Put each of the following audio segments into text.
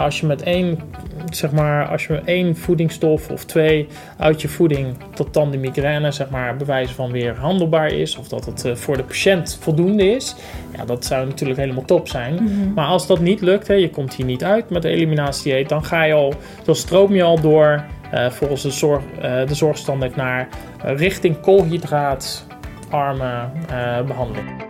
Als je met één, zeg maar, als je met één voedingsstof of twee uit je voeding tot dan de migraine, zeg maar, bewijzen van weer handelbaar is, of dat het eh, voor de patiënt voldoende is, ja, dat zou natuurlijk helemaal top zijn. Mhm. Maar als dat niet lukt, hè, je komt hier niet uit met de eliminatiedieet, dan ga je al, dan stroom je al door eh, volgens de, zorg, eh, de zorgstandaard naar richting koolhydraatarme eh, behandeling.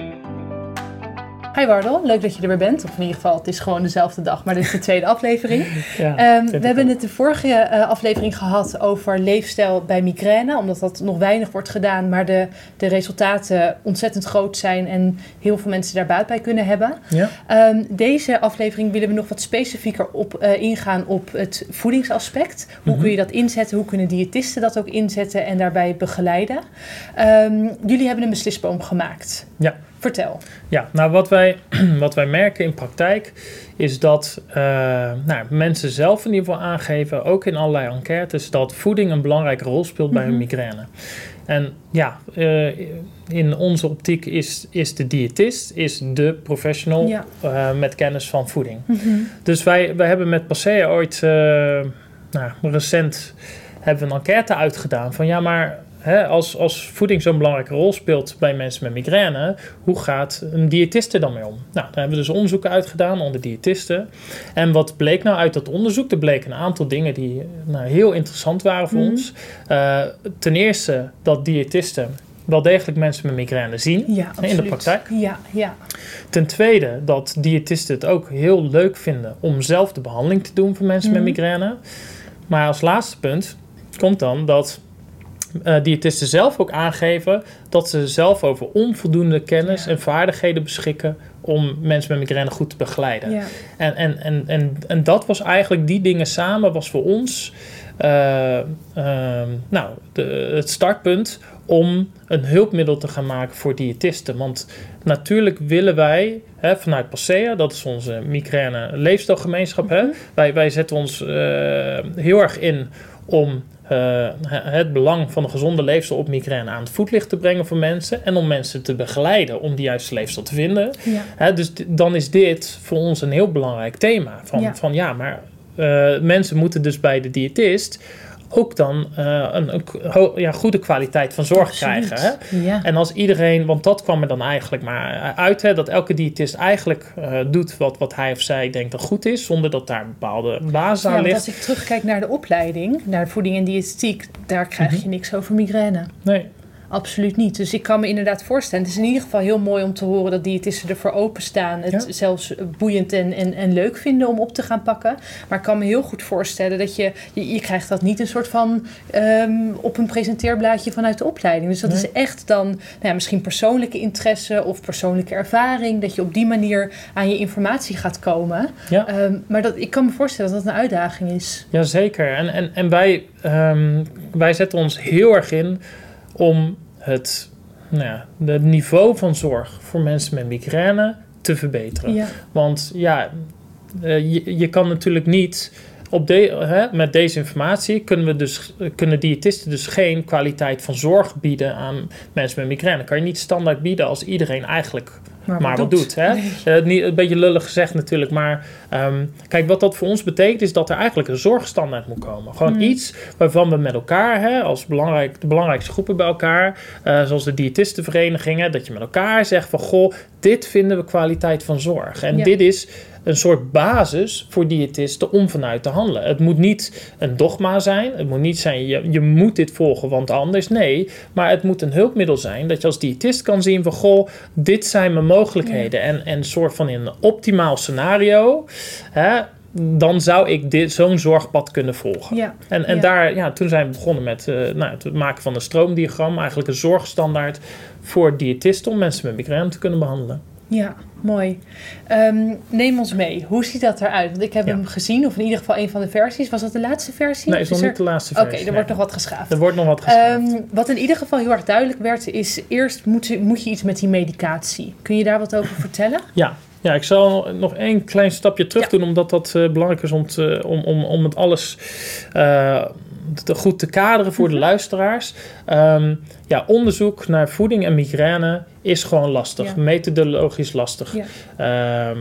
Hi Wardel, leuk dat je er weer bent. Of in ieder geval, het is gewoon dezelfde dag, maar dit is de tweede aflevering. Ja, Ehm, we hebben het de vorige eh, aflevering gehad over leefstijl bij migraine, omdat dat nog weinig wordt gedaan, maar de, de resultaten ontzettend groot zijn en heel veel mensen daar baat bij kunnen hebben. Ja? Ehm, deze aflevering willen we nog wat specifieker op, eh, ingaan op het voedingsaspect. Hoe Mhm. kun je dat inzetten? Hoe kunnen diëtisten dat ook inzetten en daarbij begeleiden? Ehm, jullie hebben een beslisboom gemaakt. Ja. Vertel. Ja, nou wat wij, wat wij merken in praktijk is dat eh, nou, mensen zelf in ieder geval aangeven, ook in allerlei enquêtes, dat voeding een belangrijke rol speelt bij Mhm. een migraine. En ja, eh, in onze optiek is, is de diëtist is de professional Ja. eh, met kennis van voeding. Dus wij, wij hebben met Passea ooit, nou, recent, hebben we een enquête uitgedaan van ja, maar hè, als, als voeding zo'n belangrijke rol speelt bij mensen met migraine, hoe gaat een diëtist er dan mee om? Nou, daar hebben we dus onderzoeken uitgedaan onder diëtisten. En wat bleek nou uit dat onderzoek? Er bleken een aantal dingen die nou, heel interessant waren voor Mhm. ons. Eh, ten eerste dat diëtisten wel degelijk mensen met migraine zien. Ja, absoluut. In de praktijk? Ja, ja. Ten tweede dat diëtisten het ook heel leuk vinden om zelf de behandeling te doen voor mensen Mhm. met migraine. Maar als laatste punt komt dan dat eh diëtisten zelf ook aangeven dat ze zelf over onvoldoende kennis Ja. en vaardigheden beschikken om mensen met migraine goed te begeleiden. ja. En, en, en, en, en dat was eigenlijk, die dingen samen was voor ons eh, ehm, nou, de, het startpunt om een hulpmiddel te gaan maken voor diëtisten. Want natuurlijk willen wij hè, vanuit Passea, dat is onze migraine leefstijlgemeenschap, hè, wij, wij zetten ons eh, heel erg in om eh, het belang van een gezonde leefstijl op migraine aan het voetlicht te brengen voor mensen en om mensen te begeleiden om die juiste leefstijl te vinden. ja. Hè, dus dan is dit voor ons een heel belangrijk thema. Van Ja. ja, van, ja maar eh, mensen moeten dus bij de diëtist ook dan eh, een, ja, goede kwaliteit van zorg Absoluut. krijgen. Hè? Ja. En als iedereen, want dat kwam er dan eigenlijk maar uit, hè, dat elke diëtist eigenlijk eh, doet wat, wat hij of zij denkt dat goed is, zonder dat daar een bepaalde basis Ja, aan want ligt. als ik terugkijk naar de opleiding, naar voeding en diëtetiek, daar krijg Mhm. je niks over migraine. Nee. Absoluut niet. Dus ik kan me inderdaad voorstellen. Het is in ieder geval heel mooi om te horen dat diëtisten ervoor openstaan. Het Ja. zelfs boeiend en, en, en leuk vinden om op te gaan pakken. Maar ik kan me heel goed voorstellen dat je... Je, je krijgt dat niet een soort van ehm, op een presenteerblaadje vanuit de opleiding. Dus dat Nee. is echt dan nou ja, misschien persoonlijke interesse of persoonlijke ervaring. Dat je op die manier aan je informatie gaat komen. Ja. Ehm, maar dat, ik kan me voorstellen dat dat een uitdaging is. Jazeker. En, en, en wij, ehm, wij zetten ons heel erg in om het, nou ja, het niveau van zorg voor mensen met migraine te verbeteren. Ja, Want ja, eh, je, je kan natuurlijk niet. Op de, hè, met deze informatie kunnen, we dus, kunnen diëtisten dus geen kwaliteit van zorg bieden aan mensen met migraine. Kan je niet standaard bieden als iedereen eigenlijk maar, wat doet. hè? Nee. Eh, niet, een beetje lullig gezegd natuurlijk, maar ehm, kijk, wat dat voor ons betekent is dat er eigenlijk een zorgstandaard moet komen. Gewoon Hmm. iets waarvan we met elkaar, hè, als belangrijk, de belangrijkste groepen bij elkaar, eh, zoals de diëtistenverenigingen, dat je met elkaar zegt van goh, dit vinden we kwaliteit van zorg. En Ja. dit is een soort basis voor diëtisten om vanuit te handelen. Het moet niet een dogma zijn. Het moet niet zijn, je, je moet dit volgen, want anders. Nee, maar het moet een hulpmiddel zijn dat je als diëtist kan zien van... goh, dit zijn mijn mogelijkheden. En, en soort van in een optimaal scenario... Hè, dan zou ik dit, zo'n zorgpad kunnen volgen. Ja. En, en Ja. daar, ja, toen zijn we begonnen met eh, nou, het maken van een stroomdiagram. Eigenlijk een zorgstandaard voor diëtisten om mensen met migraine te kunnen behandelen. Ja, mooi. Ehm, neem ons mee. Hoe ziet dat eruit? Want ik heb Ja. hem gezien, of in ieder geval een van de versies. Was dat de laatste versie? Nee, is nog er- niet de laatste Oké, versie. er nee. wordt nog wat geschaafd. Er wordt nog wat geschaafd. Ehm, wat in ieder geval heel erg duidelijk werd, is eerst moet, je- moet je iets met die medicatie. Kun je daar wat over vertellen? Ja. Ja, ik zal nog één klein stapje terug Ja. doen, omdat dat eh, belangrijk is om, te, om, om, om het alles eh, te, goed te kaderen voor de Mhm. luisteraars. Ehm, ja, onderzoek naar voeding en migraine is gewoon lastig, Ja. methodologisch lastig. Ja. Ehm,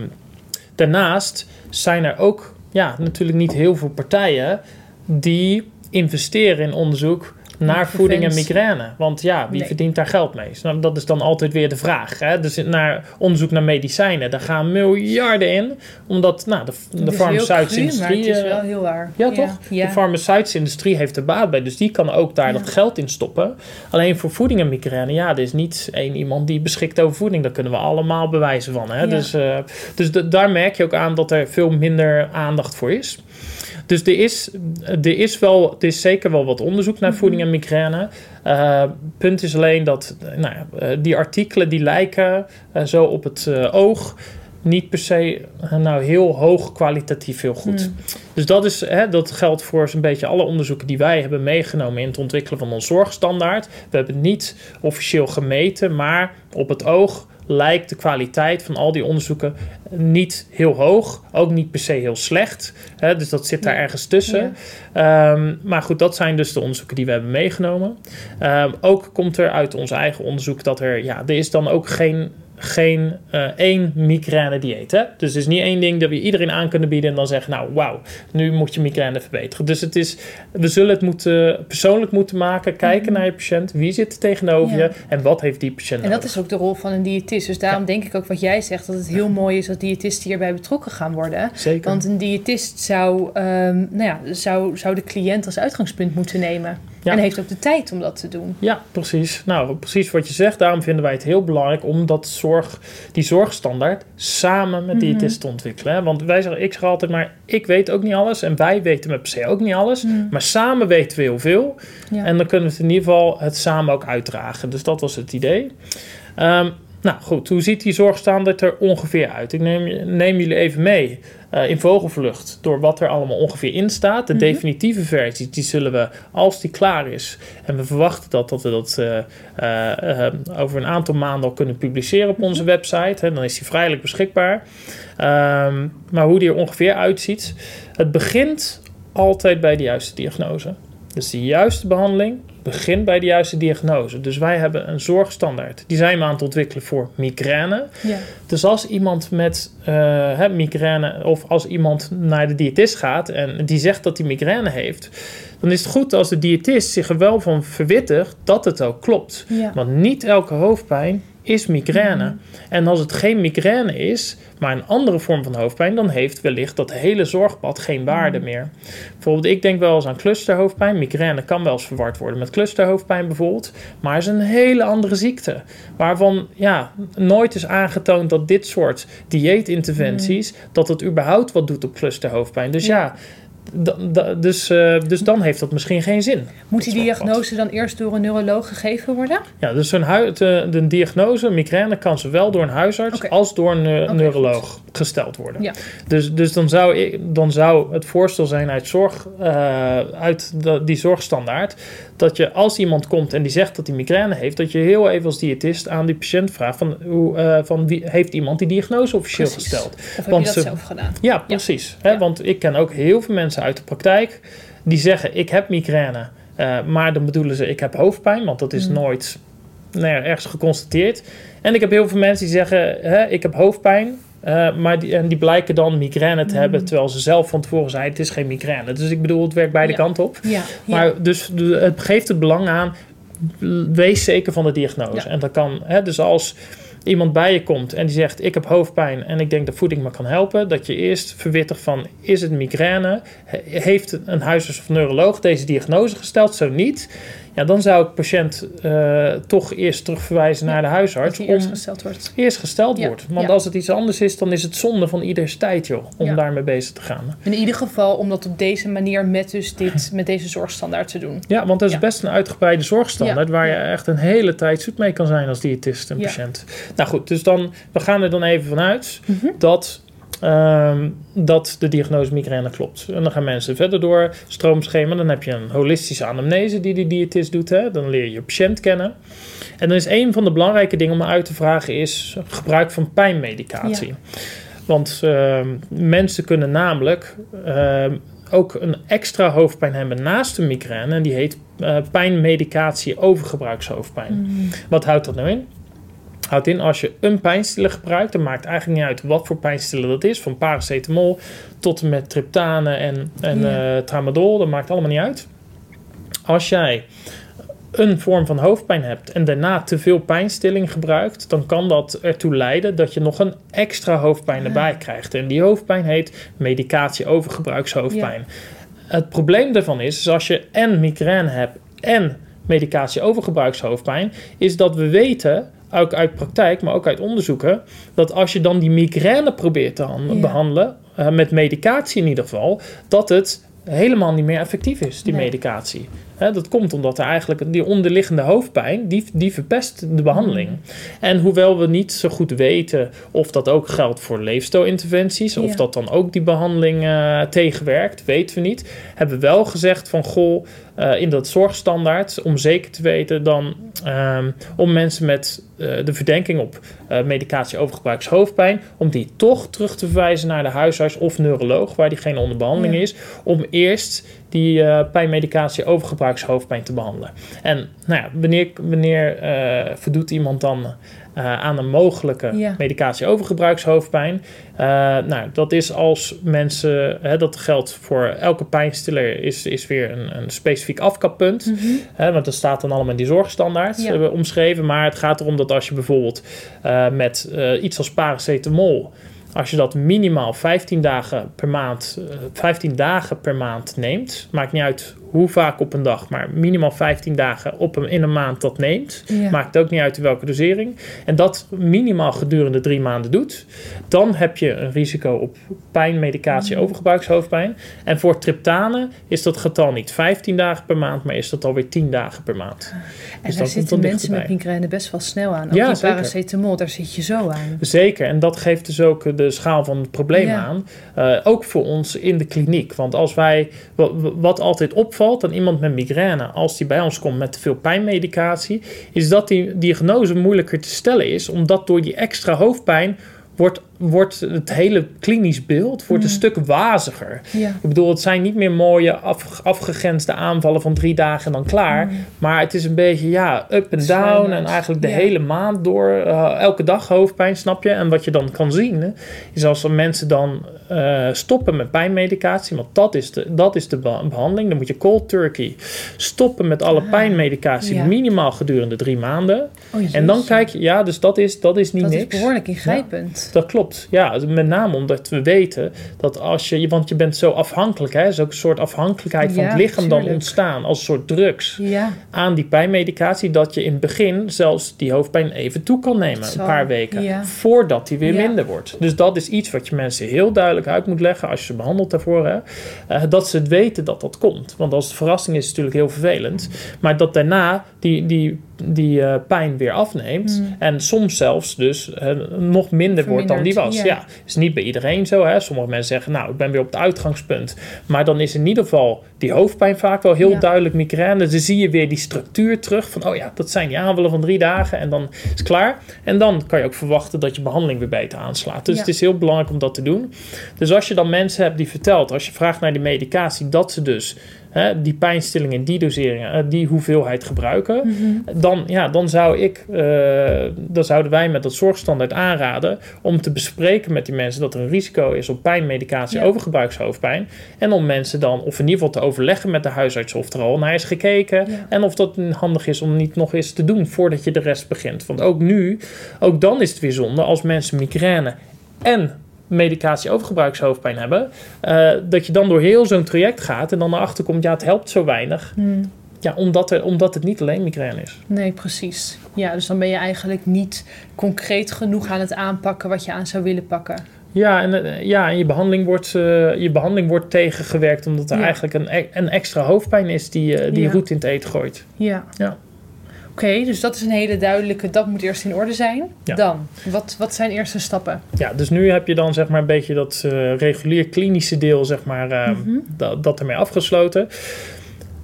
daarnaast zijn er ook ja, natuurlijk niet heel veel partijen die investeren in onderzoek naar voeding en migraine. Want ja, wie Nee. verdient daar geld mee? Nou, dat is dan altijd weer de vraag. Hè? Dus naar onderzoek naar medicijnen, daar gaan miljarden in. Omdat nou, de, de farmaceutische cru, industrie... het is eh, wel heel waar. ja, toch? Ja. De farmaceutische industrie heeft er baat bij. Dus die kan ook daar Ja. dat geld in stoppen. Alleen voor voeding en migraine, ja, er is niet één iemand die beschikt over voeding. Daar kunnen we allemaal bewijzen van. Hè? Dus, eh, dus daar merk je ook aan dat er veel minder aandacht voor is. Dus er is, er is, wel, er is zeker wel wat onderzoek naar Mhm. voeding en migraine. Eh, punt is alleen dat nou ja, eh, die artikelen die lijken eh, zo op het oog niet per se nou heel hoog kwalitatief heel goed. Hmm. Dus dat, is, hè, dat geldt voor zo'n beetje alle onderzoeken die wij hebben meegenomen in het ontwikkelen van ons zorgstandaard. We hebben het niet officieel gemeten, maar op het oog lijkt de kwaliteit van al die onderzoeken niet heel hoog. Ook niet per se heel slecht. Hè, dus dat zit daar ergens tussen. Ehm, maar goed, dat zijn dus de onderzoeken die we hebben meegenomen. Ehm, ook komt er uit ons eigen onderzoek dat er, ja, er is dan ook geen, geen eh, één migraine dieet. Hè? Dus het is niet één ding dat we iedereen aan kunnen bieden en dan zeggen, nou wauw, nu moet je migraine verbeteren. Dus het is, we zullen het moeten, persoonlijk moeten maken, kijken naar je patiënt, wie zit er tegenover Ja. je en wat heeft die patiënt En dat is ook de rol van een diëtist. Dus daarom denk ik ook wat jij zegt, dat het heel mooi is dat diëtisten hierbij betrokken gaan worden. Zeker. Want een diëtist zou, ehm, nou ja, zou, zou de cliënt als uitgangspunt moeten nemen. Ja. En heeft ook de tijd om dat te doen. Ja, precies. Nou, precies wat je zegt. Daarom vinden wij het heel belangrijk om dat zorg, die zorgstandaard samen met Mhm. diëtisten te ontwikkelen. Hè? Want wij zeggen, ik zeg altijd maar, ik weet ook niet alles en wij weten met per se ook niet alles. Mhm. Maar samen weten we heel veel. Ja. En dan kunnen we het in ieder geval het samen ook uitdragen. Dus dat was het idee. Ehm, nou goed, hoe ziet die zorgstandaard er ongeveer uit? Ik neem, neem jullie even mee eh, in vogelvlucht door wat er allemaal ongeveer in staat. De Mhm. definitieve versie, die zullen we, als die klaar is, en we verwachten dat, dat we dat eh, eh, over een aantal maanden al kunnen publiceren op onze website. Hè, dan is die vrijelijk beschikbaar. Ehm, maar hoe die er ongeveer uitziet, het begint altijd bij de juiste diagnose. Dus de juiste behandeling begint bij de juiste diagnose. Dus wij hebben een zorgstandaard. Die zijn we aan het ontwikkelen voor migraine. Ja. Dus als iemand met hè, migraine of als iemand naar de diëtist gaat en die zegt dat hij migraine heeft, dan is het goed als de diëtist zich er wel van verwittigt dat het ook klopt. Ja. Want niet elke hoofdpijn is migraine. Mhm. En als het geen migraine is, maar een andere vorm van hoofdpijn, dan heeft wellicht dat hele zorgpad geen waarde Mhm. meer. Bijvoorbeeld, ik denk wel eens aan clusterhoofdpijn. Migraine kan wel eens verward worden met clusterhoofdpijn bijvoorbeeld. Maar is een hele andere ziekte. Waarvan ja, nooit is aangetoond dat dit soort dieetinterventies, dat het überhaupt wat doet op clusterhoofdpijn. Dus ja, da- da- dus, eh, dus dan heeft dat misschien geen zin. Moet die diagnose dan eerst door een neuroloog gegeven worden? Ja, dus een de, de diagnose migraine kan zowel door een huisarts als door een eh, neuroloog gesteld worden. Ja. Dus, dus dan, zou ik, dan zou het voorstel zijn uit, zorg, eh, uit de- die zorgstandaard dat je als iemand komt en die zegt dat hij migraine heeft, dat je heel even als diëtist aan die patiënt vraagt van, hoe, eh, van wie heeft iemand die diagnose officieel Precies. gesteld? Of heb Want je dat ze- zelf gedaan? Ja, precies. Hè? Want ik ken ook heel veel mensen uit de praktijk die zeggen: Ik heb migraine, eh, maar dan bedoelen ze: Ik heb hoofdpijn, want dat is Mm. nooit nou ja, ergens geconstateerd. En ik heb heel veel mensen die zeggen: hè, Ik heb hoofdpijn. eh, maar die, en die blijken dan migraine te Mm. hebben, terwijl ze zelf van tevoren zeiden: Het is geen migraine. Dus ik bedoel, het werkt beide Ja. kanten op. Ja. Maar dus het geeft het belang aan, wees zeker van de diagnose. En dat kan, hè, dus als iemand bij je komt en die zegt: Ik heb hoofdpijn en ik denk dat voeding me kan helpen, dat je eerst verwittigt van: Is het migraine? He- Heeft een huisarts of neuroloog deze diagnose gesteld? Zo niet. Ja, dan zou ik patiënt uh, toch eerst terugverwijzen naar de huisarts. Dat eerst gesteld wordt. Eerst gesteld wordt. Want als het iets anders is, dan is het zonde van ieders tijd, joh, om daarmee bezig te gaan. In ieder geval om dat op deze manier met, dus dit, met deze zorgstandaard te doen. Ja, want dat is best een uitgebreide zorgstandaard waar je echt een hele tijd zoet mee kan zijn als diëtist en patiënt. Nou goed, dus dan, we gaan er dan even vanuit mm dat Ehm, dat de diagnose migraine klopt. En dan gaan mensen verder door stroomschema. Dan heb je een holistische anamnese die de diëtist doet. Hè? Dan leer je je patiënt kennen. En dan is een van de belangrijke dingen om uit te vragen is gebruik van pijnmedicatie. Want uh, mensen kunnen namelijk ehm, ook een extra hoofdpijn hebben naast de migraine. En die heet uh, pijnmedicatie overgebruikshoofdpijn. Mm. Wat houdt dat nou in? Houdt in als je een pijnstiller gebruikt, dan maakt eigenlijk niet uit wat voor pijnstiller dat is, van paracetamol tot en met triptane en, en eh, tramadol, dat maakt allemaal niet uit. Als jij een vorm van hoofdpijn hebt en daarna te veel pijnstilling gebruikt, dan kan dat ertoe leiden dat je nog een extra hoofdpijn erbij krijgt. En die hoofdpijn heet medicatie overgebruikshoofdpijn. Het probleem daarvan is, is als je en migraine hebt en medicatie overgebruikshoofdpijn, is dat we weten ook uit praktijk, maar ook uit onderzoeken, dat als je dan die migraine probeert te behandelen, uh, met medicatie in ieder geval, dat het helemaal niet meer effectief is, die medicatie dat komt omdat er eigenlijk die onderliggende hoofdpijn, die, die verpest de behandeling. Mm. En hoewel we niet zo goed weten of dat ook geldt voor leefstijlinterventies, of dat dan ook die behandeling uh, tegenwerkt, weten we niet. Hebben we wel gezegd van goh, uh, in dat zorgstandaard, om zeker te weten dan um, om mensen met uh, de verdenking op medicatie overgebruiks hoofdpijn, om die toch terug te verwijzen naar de huisarts of neuroloog, waar diegene onder behandeling is, om eerst die uh, pijnmedicatie overgebruikshoofdpijn te behandelen. En nou ja, wanneer, wanneer uh, voldoet iemand dan uh, aan een mogelijke ja. medicatie overgebruikshoofdpijn? nou, dat is als mensen, hè, dat geldt voor elke pijnstiller, is, is weer een, een specifiek afkappunt. Mm -hmm. hè, want dat staat dan allemaal in die zorgstandaard ja. omschreven. Maar het gaat erom dat als je bijvoorbeeld met iets als paracetamol als je dat minimaal 15 dagen per maand, 15 dagen per maand neemt, maakt niet uit hoe vaak op een dag, maar minimaal 15 dagen op een, in een maand dat neemt. Maakt ook niet uit welke dosering. En dat minimaal gedurende drie maanden doet. Dan heb je een risico op pijn, medicatie, mm. overgebruikshoofdpijn. En voor triptane is dat getal niet 15 dagen per maand, maar is dat alweer 10 dagen per maand. En dus daar zitten mensen met migraine best wel snel aan. Ook ja, die paracetamol, daar zit je zo aan. Zeker, en dat geeft dus ook de schaal van het probleem aan. Uh, ook voor ons in de kliniek. Want als wij, wat altijd opvalt, opvalt aan iemand met migraine als die bij ons komt met te veel pijnmedicatie, is dat die diagnose moeilijker te stellen is, omdat door die extra hoofdpijn wordt wordt het hele klinisch beeld wordt een mm. stuk waziger. Ik bedoel, het zijn niet meer mooie af, afgegrensde aanvallen van drie dagen en dan klaar. Mm. Maar het is een beetje, ja, up en down. En eigenlijk de hele maand door, uh, elke dag hoofdpijn, snap je? En wat je dan kan zien, is als mensen dan uh, stoppen met pijnmedicatie, want dat is de, dat is de behandeling. Dan moet je cold turkey stoppen met alle ah, pijnmedicatie, minimaal gedurende drie maanden. Oh, en dan kijk je, ja, dus dat is, dat is niet dat niks. Dat is behoorlijk ingrijpend. dat klopt. Ja, met name omdat we weten dat als je, want je bent zo afhankelijk, hè, is ook een soort afhankelijkheid van het lichaam dan ontstaan als een soort drugs ja. aan die pijnmedicatie, dat je in het begin zelfs die hoofdpijn even toe kan nemen, een paar weken, voordat die weer minder wordt. Dus dat is iets wat je mensen heel duidelijk uit moet leggen als je ze behandelt daarvoor, hè, uh, dat ze het weten dat dat komt. Want als het verrassing is, is het natuurlijk heel vervelend, maar dat daarna die, die die uh, pijn weer afneemt. Mm. En soms zelfs dus uh, nog minder wordt dan die was. Ja. is niet bij iedereen zo. Hè. Sommige mensen zeggen, nou, ik ben weer op het uitgangspunt. Maar dan is in ieder geval die hoofdpijn vaak wel heel duidelijk migraine. Dan zie je weer die structuur terug van, oh ja, dat zijn die aanvallen van drie dagen. En dan is het klaar. En dan kan je ook verwachten dat je behandeling weer beter aanslaat. Dus het is heel belangrijk om dat te doen. Dus als je dan mensen hebt die vertelt, als je vraagt naar die medicatie, dat ze dus hè, die pijnstillingen, die doseringen, eh, die hoeveelheid gebruiken, mhm. dan, ja, dan zou ik, uh, dan zouden wij met dat zorgstandaard aanraden om te bespreken met die mensen dat er een risico is op pijnmedicatie ja. overgebruikshoofdpijn. En om mensen dan, of in ieder geval te overleggen met de huisarts of er al naar is gekeken. En of dat handig is om niet nog eens te doen voordat je de rest begint. Want ook nu, ook dan is het weer zonde als mensen migraine en medicatie overgebruikshoofdpijn hebben, uh, dat je dan door heel zo'n traject gaat en dan erachter komt, ja, het helpt zo weinig. Hmm. Ja, omdat, er, omdat het niet alleen migraine is. Nee, precies. Ja, dus dan ben je eigenlijk niet concreet genoeg aan het aanpakken wat je aan zou willen pakken. Ja, en, eh, ja, en je, behandeling wordt, eh, je behandeling wordt tegengewerkt omdat er Ja. eigenlijk een, e- een extra hoofdpijn is die, eh, die Ja. roet in het eten gooit. Ja. Ja. Oké, dus dat is een hele duidelijke, dat moet eerst in orde zijn. Ja. Dan, wat, wat zijn eerste stappen? Ja, dus nu heb je dan zeg maar een beetje dat eh, regulier klinische deel, zeg maar, eh, Mhm. dat, dat ermee afgesloten.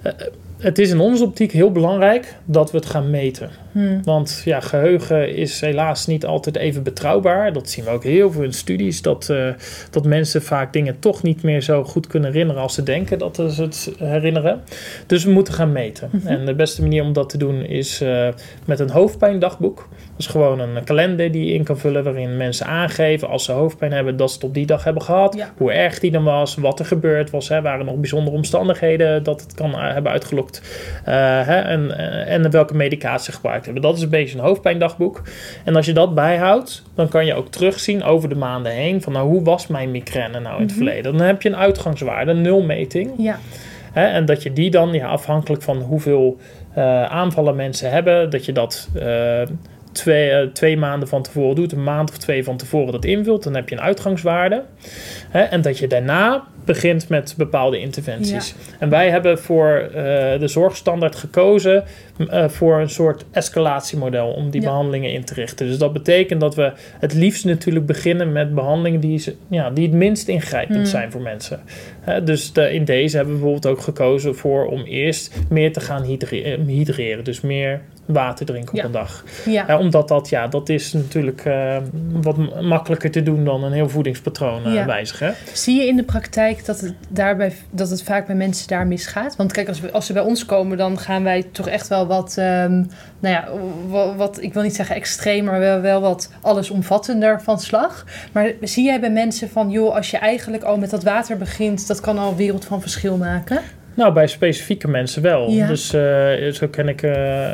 Eh, het is in onze optiek heel belangrijk dat we het gaan meten. Hmm. Want ja, geheugen is helaas niet altijd even betrouwbaar. Dat zien we ook heel veel in studies. Dat, eh, dat mensen vaak dingen toch niet meer zo goed kunnen herinneren als ze denken dat ze het herinneren. Dus we moeten gaan meten. Mhm. En de beste manier om dat te doen is eh, met een hoofdpijndagboek. Dat is gewoon een kalender die je in kan vullen waarin mensen aangeven als ze hoofdpijn hebben dat ze het op die dag hebben gehad. Ja. Hoe erg die dan was, wat er gebeurd was. Hè, waren er nog bijzondere omstandigheden dat het kan eh, hebben uitgelokt. Eh, hè, en, en welke medicatie gebruikt hebben. Dat is een beetje een hoofdpijndagboek. En als je dat bijhoudt, dan kan je ook terugzien over de maanden heen van nou, hoe was mijn migraine nou in het Mhm. verleden. Dan heb je een uitgangswaarde, een nulmeting. Ja, Hè, en dat je die dan, ja, afhankelijk van hoeveel eh, aanvallen mensen hebben, dat je dat eh, twee, twee maanden van tevoren doet, een maand of twee van tevoren dat invult. Dan heb je een uitgangswaarde. Hè, en dat je daarna begint met bepaalde interventies. En wij hebben voor eh, de zorgstandaard gekozen eh, voor een soort escalatiemodel om die Ja. behandelingen in te richten. Dus dat betekent dat we het liefst natuurlijk beginnen met behandelingen die, ze- ja, die het minst ingrijpend Mm. zijn voor mensen. Dus de, in deze hebben we bijvoorbeeld ook gekozen voor om eerst meer te gaan eh, hydreren. Dus meer water drinken op Ja. een dag. ja. Hè, omdat dat, ja, dat is natuurlijk eh, wat makkelijker te doen dan een heel voedingspatroon eh, Ja. wijzigen. Zie je in de praktijk dat het, daarbij, dat het vaak bij mensen daar misgaat? Want kijk, als, we, als ze bij ons komen, dan gaan wij toch echt wel wat, ehm, nou ja, wat, wat, ik wil niet zeggen extreem, maar wel, wel wat allesomvattender van slag. Maar zie jij bij mensen van, joh, als je eigenlijk al met dat water begint, dat kan al een wereld van verschil maken? Nou, bij specifieke mensen wel. Ja. Dus eh, zo ken ik eh,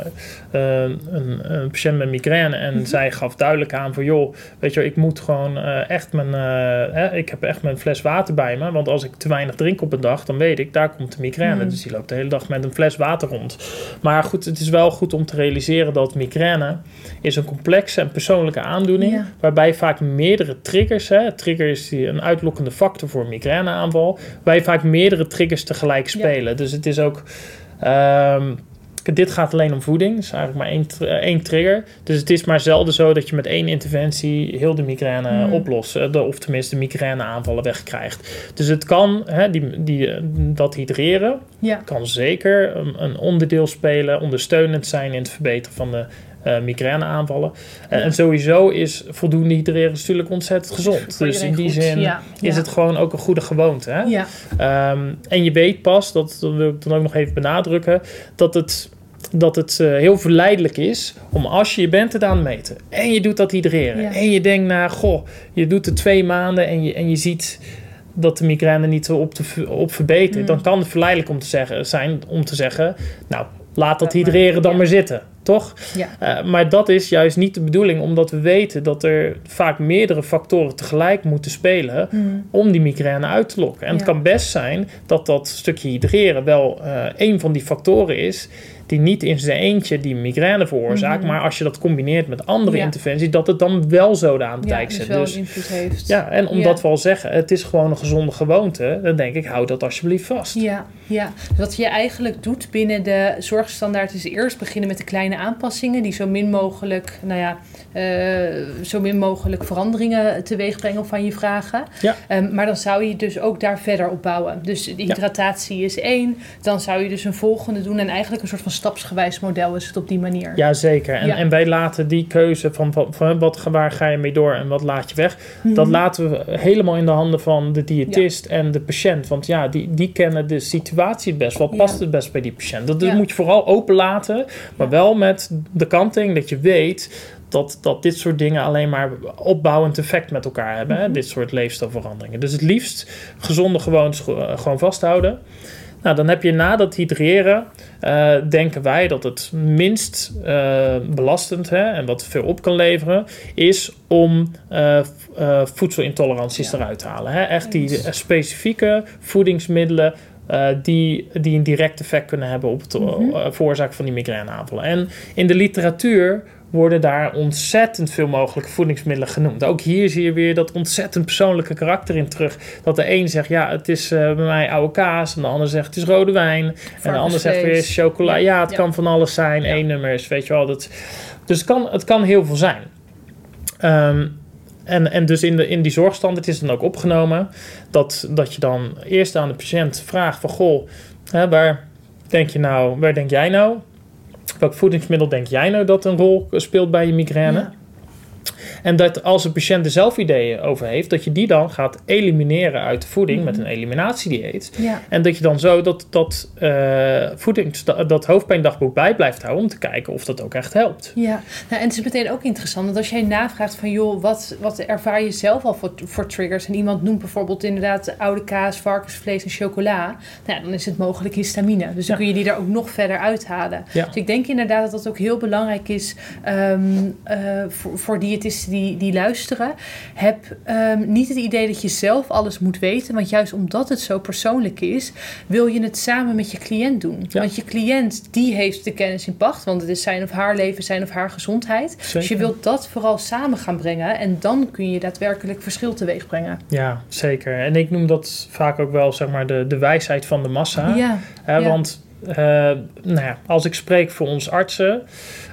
eh, een, een patiënt met migraine en Mhm. zij gaf duidelijk aan van joh, weet je, ik moet gewoon eh, echt mijn, eh, hè, ik heb echt mijn fles water bij me, want als ik te weinig drink op een dag, dan weet ik, daar komt de migraine. Mhm. Dus die loopt de hele dag met een fles water rond. Maar goed, het is wel goed om te realiseren dat migraine is een complexe en persoonlijke aandoening, Ja. waarbij vaak meerdere triggers, hè, trigger is die een uitlokkende factor voor een migraineaanval, waar je vaak meerdere triggers tegelijk spelen. Dus het is ook. ehm, dit gaat alleen om voeding. Het is eigenlijk maar één, eh, één trigger. Dus het is maar zelden zo dat je met één interventie heel de migraine Hmm. oplost. eh, Of tenminste de migraineaanvallen wegkrijgt. Dus het kan, hè, die, die, eh, dat hydreren, Ja, kan zeker een, een onderdeel spelen, ondersteunend zijn in het verbeteren van de eh migraineaanvallen. En- sowieso is voldoende hydreren natuurlijk ontzettend gezond. Dus in die goed. zin Ja, is het gewoon ook een goede gewoonte. Hè? Ja, Ehm, en je weet pas, dat, dat wil ik dan ook nog even benadrukken, dat het, dat het eh, heel verleidelijk is om als je je bent het aan het meten en je doet dat hydreren Ja. en je denkt, nou goh, je doet het twee maanden en je, en je ziet dat de migraine niet op, te, op verbetert, Mm. dan kan het verleidelijk om te zeggen, zijn om te zeggen, nou laat dat hydreren dan ja. maar zitten. Toch? ja. Eh, maar dat is juist niet de bedoeling, omdat we weten dat er vaak meerdere factoren tegelijk moeten spelen Hmm. om die migraine uit te lokken. En het kan best zijn dat dat stukje hydreren wel eh een van die factoren is die niet in zijn eentje die migraine veroorzaakt, Mhm. maar als je dat combineert met andere Ja. interventies, dat het dan wel zo de ja dijk dus zit. wel Dus, een invloed heeft. ja, en omdat Ja. we al zeggen, het is gewoon een gezonde gewoonte, dan denk ik, hou dat alsjeblieft vast. Ja, ja. Dus wat je eigenlijk doet binnen de zorgstandaard is eerst beginnen met de kleine aanpassingen die zo min mogelijk, nou ja, eh, zo min mogelijk veranderingen teweeg brengen van je vragen. Ja. Ehm, maar dan zou je dus ook daar verder op bouwen. Dus de hydratatie is één, dan zou je dus een volgende doen en eigenlijk een soort van stapsgewijs model is het op die manier. Ja, zeker. En, Ja. en wij laten die keuze van, van, van wat, waar ga je mee door en wat laat je weg, Mhm. dat laten we helemaal in de handen van de diëtist en de patiënt. Want ja, die, die kennen de situatie best. Wat past het best bij die patiënt? Dat, moet je vooral open laten, maar wel met de kanting dat je weet dat, dat dit soort dingen alleen maar opbouwend effect met elkaar hebben. hè? Mhm. Dit soort leefstijlveranderingen. Dus het liefst gezonde gewoontes gewoon vasthouden. Nou, dan heb je na dat hydreren, eh, denken wij dat het minst eh, belastend hè, en wat veel op kan leveren, is om eh, voedselintoleranties Ja. eruit te halen. Hè. Echt die specifieke voedingsmiddelen die, die een direct effect kunnen hebben op het Mhm. veroorzaken van die migraineaanvallen. En in de literatuur worden daar ontzettend veel mogelijke voedingsmiddelen genoemd. Ook hier zie je weer dat ontzettend persoonlijke karakter in terug. Dat de een zegt, ja, het is eh, bij mij oude kaas. En de ander zegt, het is rode wijn. En de ander zegt weer chocola. Ja, het Ja. kan van alles zijn. Ja. Eén nummer is, weet je wel. Dat, dus het kan, het kan heel veel zijn. Ehm, en, en dus in, de, in die zorgstandaard is dan ook opgenomen dat, dat je dan eerst aan de patiënt vraagt van goh, hè, waar denk je nou, waar denk jij nou? Welk voedingsmiddel denk jij nou dat een rol speelt bij je migraine? En dat als een patiënt er zelf ideeën over heeft, dat je die dan gaat elimineren uit de voeding Mhm. met een eliminatiedieet. Ja. En dat je dan zo dat, dat, eh voedings, dat hoofdpijndagboek bij blijft houden om te kijken of dat ook echt helpt. Ja, nou, en het is meteen ook interessant. Want als jij navraagt van joh, wat, wat ervaar je zelf al voor, voor triggers? En iemand noemt bijvoorbeeld inderdaad oude kaas, varkensvlees en chocola. Nou, ja, dan is het mogelijk histamine. Dus dan kun je die daar ook nog verder uithalen. Ja. Dus ik denk inderdaad dat dat ook heel belangrijk is ehm, eh, voor, voor diëtisten die, die luisteren. Heb ehm, niet het idee dat je zelf alles moet weten. Want juist omdat het zo persoonlijk is, wil je het samen met je cliënt doen. Ja. Want je cliënt die heeft de kennis in pacht. Want het is zijn of haar leven, zijn of haar gezondheid. Dus je wilt dat vooral samen gaan brengen. En dan kun je daadwerkelijk verschil teweeg brengen. Ja, zeker. En ik noem dat vaak ook wel zeg maar de, de wijsheid van de massa. Ja. Want eh, nou ja, als ik spreek voor ons artsen,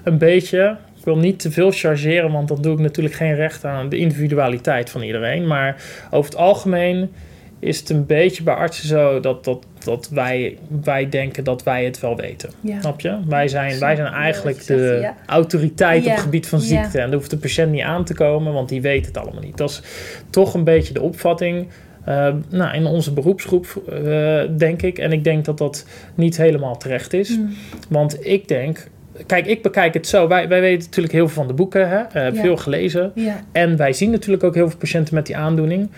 een beetje. Ik wil niet te veel chargeren, want dan doe ik natuurlijk geen recht aan de individualiteit van iedereen. Maar over het algemeen is het een beetje bij artsen zo dat, dat, dat wij, wij denken dat wij het wel weten. ja. Snap je? Wij zijn, wij zijn eigenlijk de ja. autoriteit op het gebied van ziekte. En daar hoeft de patiënt niet aan te komen, want die weet het allemaal niet. Dat is toch een beetje de opvatting. eh, nou, in onze beroepsgroep, eh, denk ik. En ik denk dat dat niet helemaal terecht is. Mm. Want ik denk, kijk, ik bekijk het zo. Wij, wij weten natuurlijk heel veel van de boeken, hè? Ja. veel gelezen. Ja, En wij zien natuurlijk ook heel veel patiënten met die aandoening.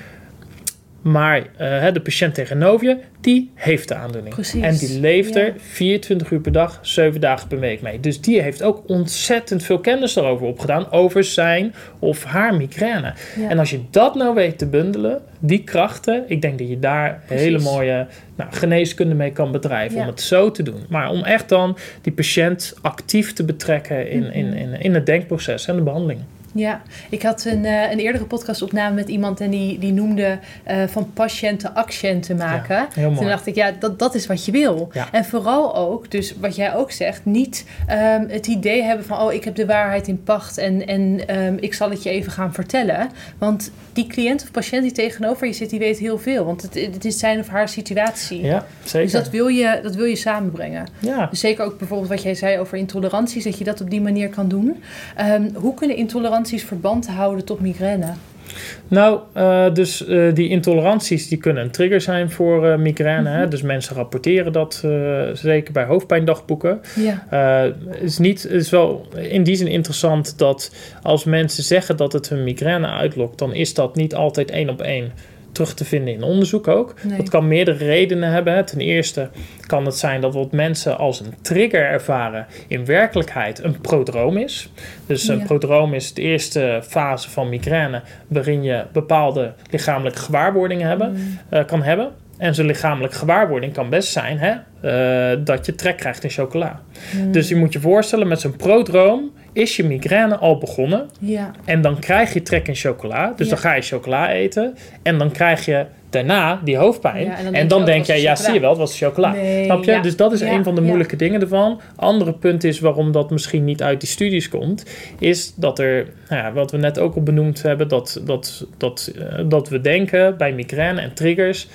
Maar eh, de patiënt tegenover je, die heeft de aandoening. Precies. En die leeft Ja. er 24 uur per dag, 7 dagen per week mee. Dus die heeft ook ontzettend veel kennis erover opgedaan. Over zijn of haar migraine. ja. En als je dat nou weet te bundelen, die krachten, ik denk dat je daar Precies. hele mooie nou, geneeskunde mee kan bedrijven. Ja. Om het zo te doen. Maar om echt dan die patiënt actief te betrekken in, Mhm. in, in, in het denkproces en de behandeling. Ja, ik had een, eh, een eerdere podcastopname met iemand en die, die noemde eh, van patiënten accenten maken. Ja, heel mooi. Toen dacht ik, ja, dat, dat is wat je wil. Ja. En vooral ook, dus wat jij ook zegt, niet ehm, het idee hebben van, oh, ik heb de waarheid in pacht en, en ehm, ik zal het je even gaan vertellen. Want die cliënt of patiënt die tegenover je zit, die weet heel veel. Want het, het is zijn of haar situatie. Ja, zeker. Dus dat wil, je, dat wil je samenbrengen. ja. Dus zeker ook bijvoorbeeld wat jij zei over intoleranties, dat je dat op die manier kan doen. Ehm, hoe kunnen intoleranties verband houden tot migraine? Nou, eh, dus eh, die intoleranties die kunnen een trigger zijn voor eh, migraine. hè. Mhm. Dus mensen rapporteren dat zeker bij hoofdpijndagboeken. Ja, is, niet, het is wel in die zin interessant dat als mensen zeggen dat het hun migraine uitlokt, dan is dat niet altijd één op één terug te vinden in onderzoek ook. Nee. Dat kan meerdere redenen hebben. Ten eerste kan het zijn dat wat mensen als een trigger ervaren in werkelijkheid een prodroom is. Dus een Ja. prodroom is de eerste fase van migraine waarin je bepaalde lichamelijke gewaarwordingen hebben, Mm. eh, kan hebben. En zo'n lichamelijke gewaarwording kan best zijn hè, eh, dat je trek krijgt in chocola. Mm. Dus je moet je voorstellen, met zo'n prodroom is je migraine al begonnen. ja, En dan krijg je trek in chocola. Dus Ja. dan ga je chocola eten. En dan krijg je daarna die hoofdpijn. Ja, en en dan denk was ja, chocola. zie je wel, het was chocola. Nee, Snap je? ja. Dus dat is Ja, een van de moeilijke dingen ervan. Andere punt is waarom dat misschien niet uit die studies komt, is dat er, nou ja, wat we net ook al benoemd hebben, dat, dat, dat, eh, dat we denken bij migraine en triggers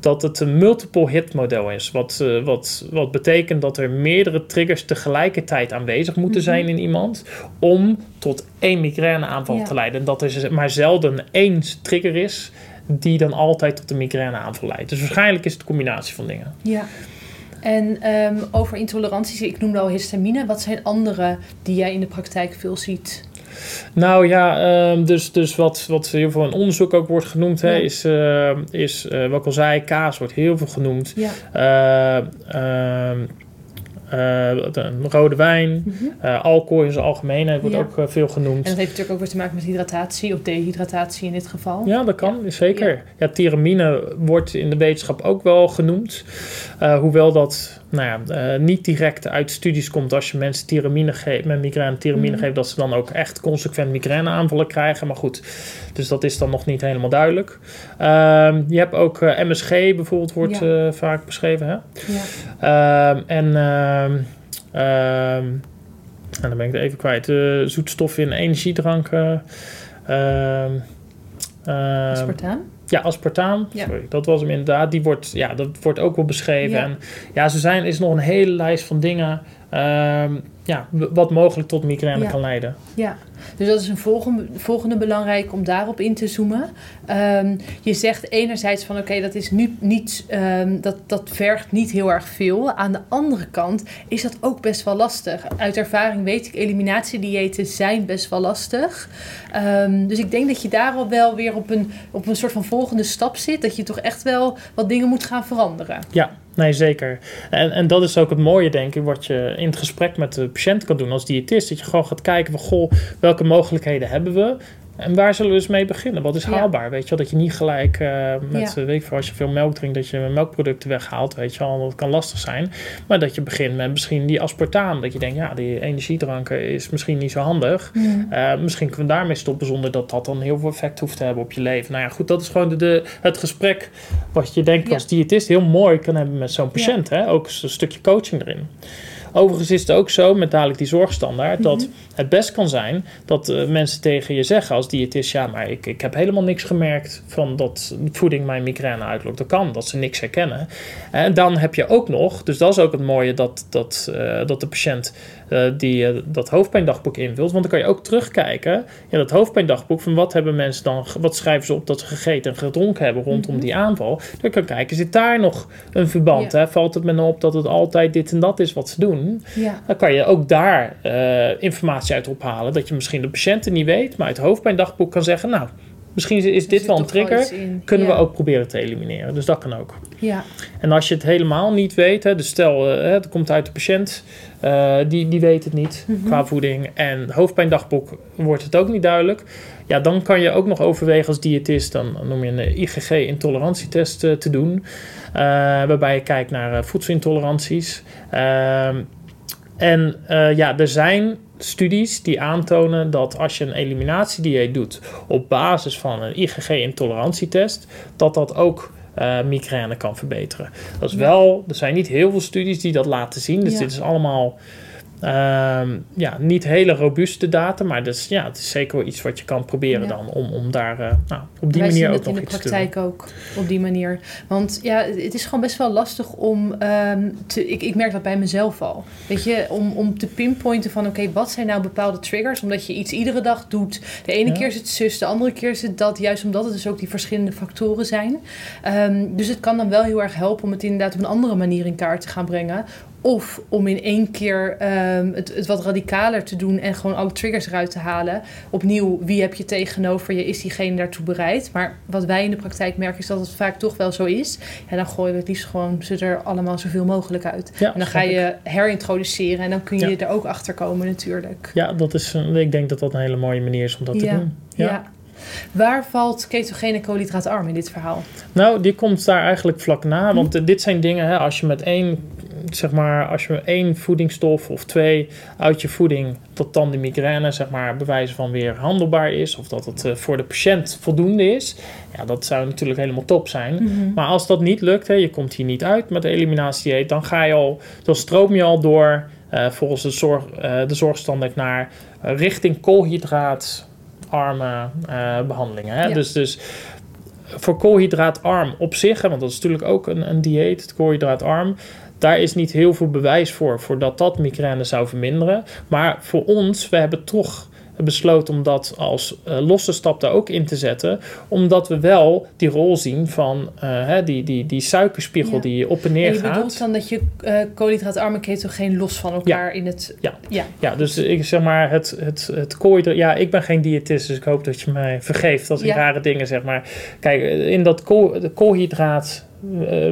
dat het een multiple hit model is. Wat, eh, wat, wat betekent dat er meerdere triggers tegelijkertijd aanwezig moeten Mhm. zijn in iemand om tot één migraineaanval Ja. te leiden. En dat er maar zelden één trigger is die dan altijd tot een migraineaanval leidt. Dus waarschijnlijk is het een combinatie van dingen. ja. En ehm, over intoleranties, ik noemde al histamine. Wat zijn andere die jij in de praktijk veel ziet? Nou ja, ehm, dus, dus wat, wat heel veel in onderzoek ook wordt genoemd, hè, Ja. is, eh, is eh, wat ik al zei, kaas wordt heel veel genoemd. Ja, Eh, ehm, rode wijn, alcohol in zijn algemeenheid wordt Ja. ook veel genoemd. En dat heeft natuurlijk ook weer te maken met hydratatie of dehydratatie in dit geval. Ja, dat kan, zeker. Ja. tyramine wordt in de wetenschap ook wel genoemd. Hoewel dat nou ja, uh, niet direct uit studies komt als je mensen tiramine geeft, met migraine tiramine Mhm. geeft, dat ze dan ook echt consequent migraineaanvallen krijgen. Maar goed, dus dat is dan nog niet helemaal duidelijk. Ehm, je hebt ook uh, MSG bijvoorbeeld, wordt Ja. vaak beschreven. Hè? Ja. Ehm, en ehm, en dan ben ik het even kwijt. Zoetstoffen in energiedranken. Aspartaan? Ja, aspartaam. Ja. Sorry, dat was hem inderdaad. Die wordt, ja, dat wordt ook wel beschreven. Ja. En ja, ze zijn, is nog een hele lijst van dingen. Ehm, ja, wat mogelijk tot migraine Ja. kan leiden. Ja, dus dat is een volgende, volgende belangrijk om daarop in te zoomen. Ehm, je zegt enerzijds van oké, dat is nu niet, ehm, dat, dat vergt niet heel erg veel. Aan de andere kant is dat ook best wel lastig. Uit ervaring weet ik, eliminatiediëten zijn best wel lastig. Dus ik denk dat je daar al wel weer op een, op een soort van volgende stap zit. Dat je toch echt wel wat dingen moet gaan veranderen. Ja, nee, zeker. En, en dat is ook het mooie, denk ik, wat je in het gesprek met de patiënt kan doen als diëtist. Dat je gewoon gaat kijken van, goh, welke mogelijkheden hebben we? En waar zullen we eens mee beginnen? Wat is Ja. haalbaar? Weet je wel, dat je niet gelijk eh, met, Ja. weet ik veel, als je veel melk drinkt, dat je melkproducten weghaalt. Weet je wel, dat kan lastig zijn. Maar dat je begint met misschien die aspartaam. Dat je denkt, ja, die energiedranken is misschien niet zo handig. Eh, misschien kunnen we daarmee stoppen zonder dat dat dan heel veel effect hoeft te hebben op je leven. Nou ja, goed, dat is gewoon de, de, het gesprek wat je denk ik Ja. als diëtist heel mooi kan hebben met zo'n patiënt. Hè? Ook een stukje coaching erin. Overigens is het ook zo met dadelijk die zorgstandaard dat het best kan zijn dat eh, mensen tegen je zeggen als diëtist: ja, maar ik, ik heb helemaal niks gemerkt van dat voeding mijn migraine uitlokt. Dat kan, dat ze niks herkennen. En dan heb je ook nog, dus dat is ook het mooie dat, dat, eh, dat de patiënt eh, die eh, dat hoofdpijndagboek invult. Want dan kan je ook terugkijken in dat hoofdpijndagboek van wat hebben mensen dan, wat schrijven ze op dat ze gegeten en gedronken hebben rondom Mhm. die aanval. Dan kan je kijken, zit daar nog een verband? Ja. Hè? Valt het me nou op dat het altijd dit en dat is wat ze doen? Ja. Dan kan je ook daar eh, informatie uit ophalen. Dat je misschien de patiënten niet weet, maar uit het hoofdpijndagboek kan zeggen, nou, misschien is dit wel een trigger. Kunnen ja. we ook proberen te elimineren. Dus dat kan ook. Ja. En als je het helemaal niet weet, hè, dus stel eh, het komt uit de patiënt, eh, die, die weet het niet Mhm. qua voeding. En hoofdpijndagboek wordt het ook niet duidelijk. Ja, dan kan je ook nog overwegen als diëtist, dan noem je een IgG-intolerantietest eh, te doen. eh, waarbij je kijkt naar voedselintoleranties. Ehm, en ja, er zijn studies die aantonen dat als je een eliminatiedieet doet op basis van een IgG-intolerantietest, dat dat ook eh, migraine kan verbeteren. Dat is wel, er zijn niet heel veel studies die dat laten zien. Dus Ja. dit is allemaal ehm, ja, niet hele robuuste data, maar dus, ja, het is zeker wel iets wat je kan proberen Ja. dan om, om daar eh, nou, op die Wij manier ook in nog de iets te doen. praktijk ook op die manier. Want ja, het is gewoon best wel lastig om ehm, te. Ik, ik merk dat bij mezelf al. Weet je, om, om te pinpointen van oké, wat zijn nou bepaalde triggers? Omdat je iets iedere dag doet. De ene Ja. keer is het zus, de andere keer is het dat. Juist omdat het dus ook die verschillende factoren zijn. Ehm, dus het kan dan wel heel erg helpen om het inderdaad op een andere manier in kaart te gaan brengen. Of om in één keer ehm, het, het wat radicaler te doen en gewoon alle triggers eruit te halen. Opnieuw, wie heb je tegenover je? Is diegene daartoe bereid? Maar wat wij in de praktijk merken is dat het vaak toch wel zo is. En dan gooien we het liefst gewoon ze er allemaal zoveel mogelijk uit. Ja, en dan ga je herintroduceren en dan kun je Ja. er ook achter komen natuurlijk. Ja, dat is, een- ik denk dat dat een hele mooie manier is om dat te Ja, doen. Ja. Waar valt ketogene koolhydraatarm in dit verhaal? Nou, die komt daar eigenlijk vlak na. Want eh, dit zijn dingen, hè, als je met één, zeg maar, als je één voedingsstof of twee uit je voeding, dat dan de migraine, zeg maar, bewijzen van weer handelbaar is. Of dat het eh, voor de patiënt voldoende is. Ja, dat zou natuurlijk helemaal top zijn. Maar als dat niet lukt, hè, je komt hier niet uit met de eliminatiedieet, dan ga je al, dan stroom je al door eh, volgens de, zorg, de zorgstandaard naar richting koolhydraatarme eh, behandelingen. Hè? Ja. Dus, dus voor koolhydraatarm op zich, hè, want dat is natuurlijk ook een, een dieet, het koolhydraatarm. Daar is niet heel veel bewijs voor, voor dat dat migraine zou verminderen. Maar voor ons, we hebben toch besloten om dat als eh, losse stap daar ook in te zetten. Omdat we wel die rol zien van eh, hè, die, die, die suikerspiegel Ja. die op en En neer je gaat. bedoelt dan dat je eh koolhydraatarm en ketogeen los van elkaar in het... Ja. Ja. Ja, dus ik zeg maar, het, het, het koolhydraat... Ja, ik ben geen diëtist, dus ik hoop dat je mij vergeeft als ik rare dingen zeg. Maar kijk, in dat kool, koolhydraat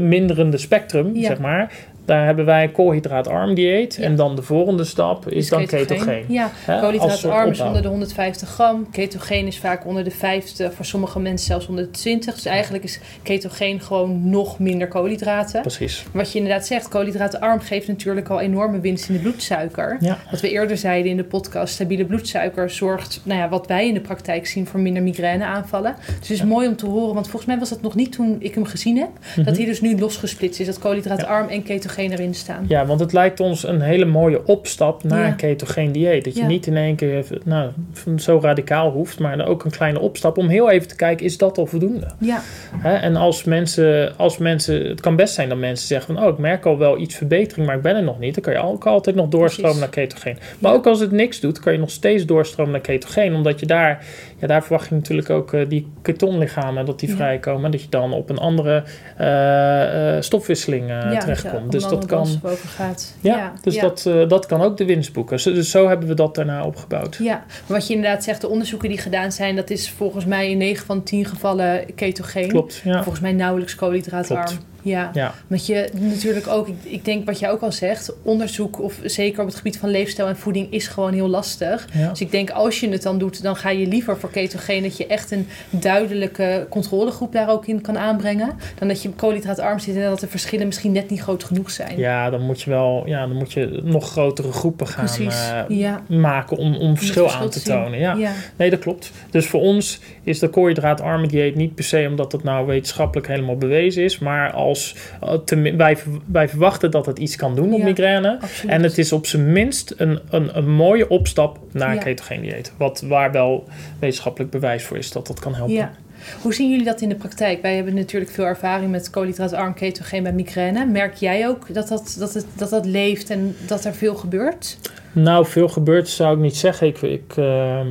minderende spectrum, Ja. zeg maar... Daar hebben wij een koolhydraatarm dieet. Ja. En dan de volgende stap is, dan ketogeen. Ja, koolhydraatarm is onder de 150 gram. Ketogeen is vaak onder de 50. Voor sommige mensen zelfs onder de 20. Dus eigenlijk is ketogeen gewoon nog minder koolhydraten. Precies. Wat je inderdaad zegt, koolhydraatarm geeft natuurlijk al enorme winst in de bloedsuiker. Ja. Wat we eerder zeiden in de podcast, stabiele bloedsuiker zorgt, nou ja, wat wij in de praktijk zien, voor minder migraineaanvallen. Dus het is mooi om te horen, want volgens mij was dat nog niet toen ik hem gezien heb, dat Mhm. hij dus nu losgesplitst is, dat koolhydraatarm en ketogeen erin staan. Ja, want het lijkt ons een hele mooie opstap naar Ja. een ketogeen dieet. Dat je Ja. niet in één keer nou, zo radicaal hoeft, maar ook een kleine opstap om heel even te kijken, is dat al voldoende? Ja, Hè, en als mensen, als mensen, het kan best zijn dat mensen zeggen van, oh, ik merk al wel iets verbetering, maar ik ben er nog niet. Dan kan je ook altijd nog doorstromen Precies. naar ketogeen. Maar ook als het niks doet, kan je nog steeds doorstromen naar ketogeen, omdat je daar, ja, daar verwacht je natuurlijk ook eh, die ketonlichamen dat die Ja. vrijkomen, dat je dan op een andere eh, stofwisseling ja terechtkomt. ja, dus dat kan. gaat. Ja, dus. Dat, dat kan ook de winst boeken. Zo- Dus zo hebben we dat daarna opgebouwd. Ja, wat je inderdaad zegt, de onderzoeken die gedaan zijn, dat is volgens mij in 9 van 10 gevallen ketogeen. Klopt. Volgens mij nauwelijks koolhydraatarm. Klopt. Ja. Ja, Want je natuurlijk ook, ik, ik denk wat jij ook al zegt, onderzoek of zeker op het gebied van leefstijl en voeding is gewoon heel lastig. ja. Dus ik denk als je het dan doet, dan ga je liever voor ketogeen dat je echt een duidelijke controlegroep daar ook in kan aanbrengen. Dan dat je koolhydraatarm zit en dat de verschillen misschien net niet groot genoeg zijn. ja, dan moet je wel, ja, dan moet je nog grotere groepen gaan eh, ja. maken om, om verschil verschil aan te tonen. Ja. ja. Nee, dat klopt. Dus voor ons is de koolhydraatarme dieet niet per se omdat het nou wetenschappelijk helemaal bewezen is, maar als eh, te wij, ver- wij verwachten dat het iets kan doen op Ja. migraine. Absoluut. En het is op zijn minst een, een, een mooie opstap naar Ja. ketogeen dieet. Wat, waar wel wetenschappelijk bewijs voor is dat dat kan helpen. Ja. Hoe zien jullie dat in de praktijk? Wij hebben natuurlijk veel ervaring met koolhydraatarm ketogeen bij migraine. Merk jij ook dat dat, dat, het, dat dat leeft en dat er veel gebeurt? Nou, veel gebeurt zou ik niet zeggen. Ik, ik, ehm,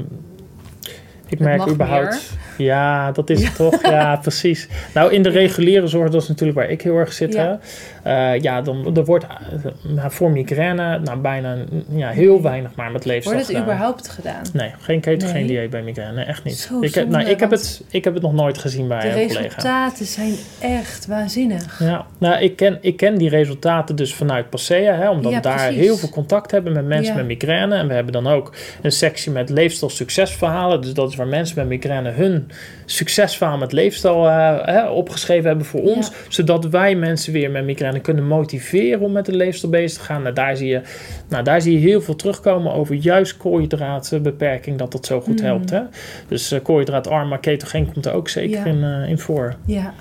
ik merk überhaupt. Ja, dat is het toch? Ja, precies. Nou, in de reguliere zorg, dat is natuurlijk waar ik heel erg zit. Ja. Ja, ja dan er wordt eh, nou, voor migraine nou, bijna ja, heel weinig maar met leefstijl Wordt het gedaan. überhaupt gedaan? Nee, geen ketogeen Nee? dieet bij migraine. Nee, echt niet. Zo ik, heb, nou, ik, heb het, ik heb het nog nooit gezien bij De een collega. resultaten zijn echt waanzinnig. Ja, nou, ik ken, ik ken die resultaten dus vanuit Passea, hè, omdat Ja, daar heel veel contact hebben met mensen Ja. met migraine. En we hebben dan ook een sectie met leefstijl succesverhalen. Dus dat is waar mensen met migraine hun succesverhaal met leefstijl eh, opgeschreven hebben voor ons. Zodat wij mensen weer met migraine kunnen motiveren om met de leefstijl bezig te gaan. Nou, daar, zie je, nou, daar zie je heel veel terugkomen over juist koolhydraatbeperking, dat dat zo goed Mm. helpt. Hè? Dus uh, koolhydraatarm, maar ketogeen komt er ook zeker Ja. in, eh, in voor. Ja. Dan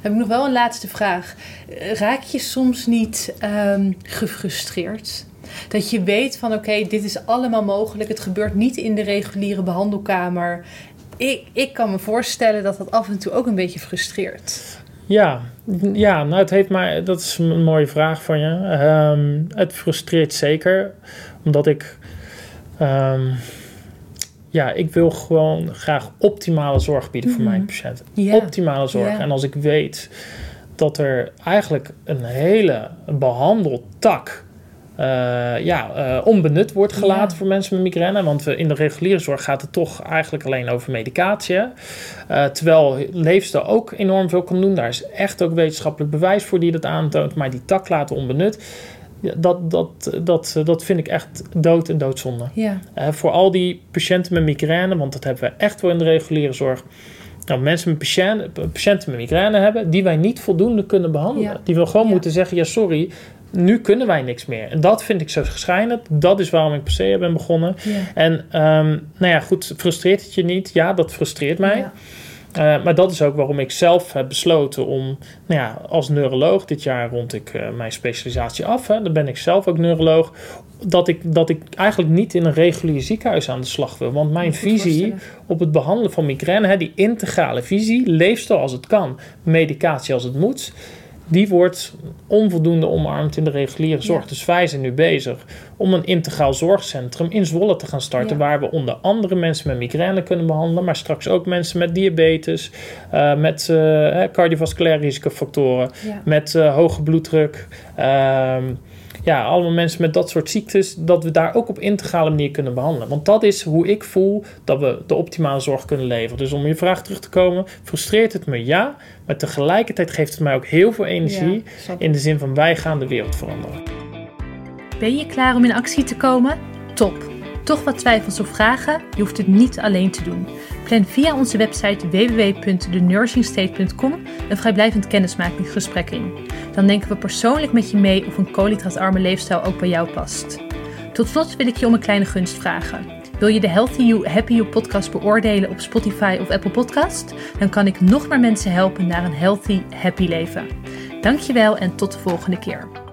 heb ik nog wel een laatste vraag. Raak je soms niet ehm, gefrustreerd? Dat je weet van oké, dit is allemaal mogelijk. Het gebeurt niet in de reguliere behandelkamer. Ik, ik kan me voorstellen dat dat af en toe ook een beetje frustreert. Ja, ja nou, het heeft mij, dat is een mooie vraag van je. Ehm, het frustreert zeker, omdat ik, ehm, ja, ik wil gewoon graag optimale zorg bieden voor Mhm. mijn patiënten. Ja. Optimale zorg. En als ik weet dat er eigenlijk een hele behandeltak eh, ja, eh, onbenut wordt gelaten Ja. voor mensen met migraine. Want we, in de reguliere zorg gaat het toch eigenlijk alleen over medicatie. Eh, terwijl leefstijl ook enorm veel kan doen. Daar is echt ook wetenschappelijk bewijs voor die dat aantoont. Maar die tak laten onbenut. Dat, dat, dat, dat vind ik echt dood en doodzonde. Ja, Eh, voor al die patiënten met migraine, want dat hebben we echt wel in de reguliere zorg. Nou, mensen met patiënten, patiënten met migraine hebben, die wij niet voldoende kunnen behandelen. Ja. Die we gewoon Ja. moeten zeggen: ja, sorry, nu kunnen wij niks meer. En dat vind ik zo schijnend. Dat is waarom ik per se ben begonnen. ja. En ehm, nou ja, goed, frustreert het je niet? Ja, dat frustreert mij. Ja. Eh, maar dat is ook waarom ik zelf heb besloten om, nou ja, als neuroloog, dit jaar rond ik eh, mijn specialisatie af, hè, dan ben ik zelf ook neuroloog, dat ik, dat ik eigenlijk niet in een regulier ziekenhuis aan de slag wil. Want mijn visie op het behandelen van migraine, hè, die integrale visie, leefstijl als het kan, medicatie als het moet, die wordt onvoldoende omarmd in de reguliere zorg. Ja. Dus wij zijn nu bezig om een integraal zorgcentrum in Zwolle te gaan starten, Ja. waar we onder andere mensen met migraine kunnen behandelen, maar straks ook mensen met diabetes, eh, met eh, cardiovasculaire risicofactoren, Ja. met eh, hoge bloeddruk. Ja, allemaal mensen met dat soort ziektes, dat we daar ook op integrale manier kunnen behandelen. Want dat is hoe ik voel dat we de optimale zorg kunnen leveren. Dus om je vraag terug te komen, frustreert het me ja, maar tegelijkertijd geeft het mij ook heel veel energie in de zin van wij gaan de wereld veranderen. Ben je klaar om in actie te komen? Top! Toch wat twijfels of vragen? Je hoeft het niet alleen te doen. Plan via onze website www.thenursingstate.com een vrijblijvend kennismakingsgesprek in. Dan denken we persoonlijk met je mee of een koolhydraatarme leefstijl ook bij jou past. Tot slot wil ik je om een kleine gunst vragen. Wil je de Healthy You, Happy You podcast beoordelen op Spotify of Apple Podcast? Dan kan ik nog meer mensen helpen naar een healthy, happy leven. Dankjewel en tot de volgende keer.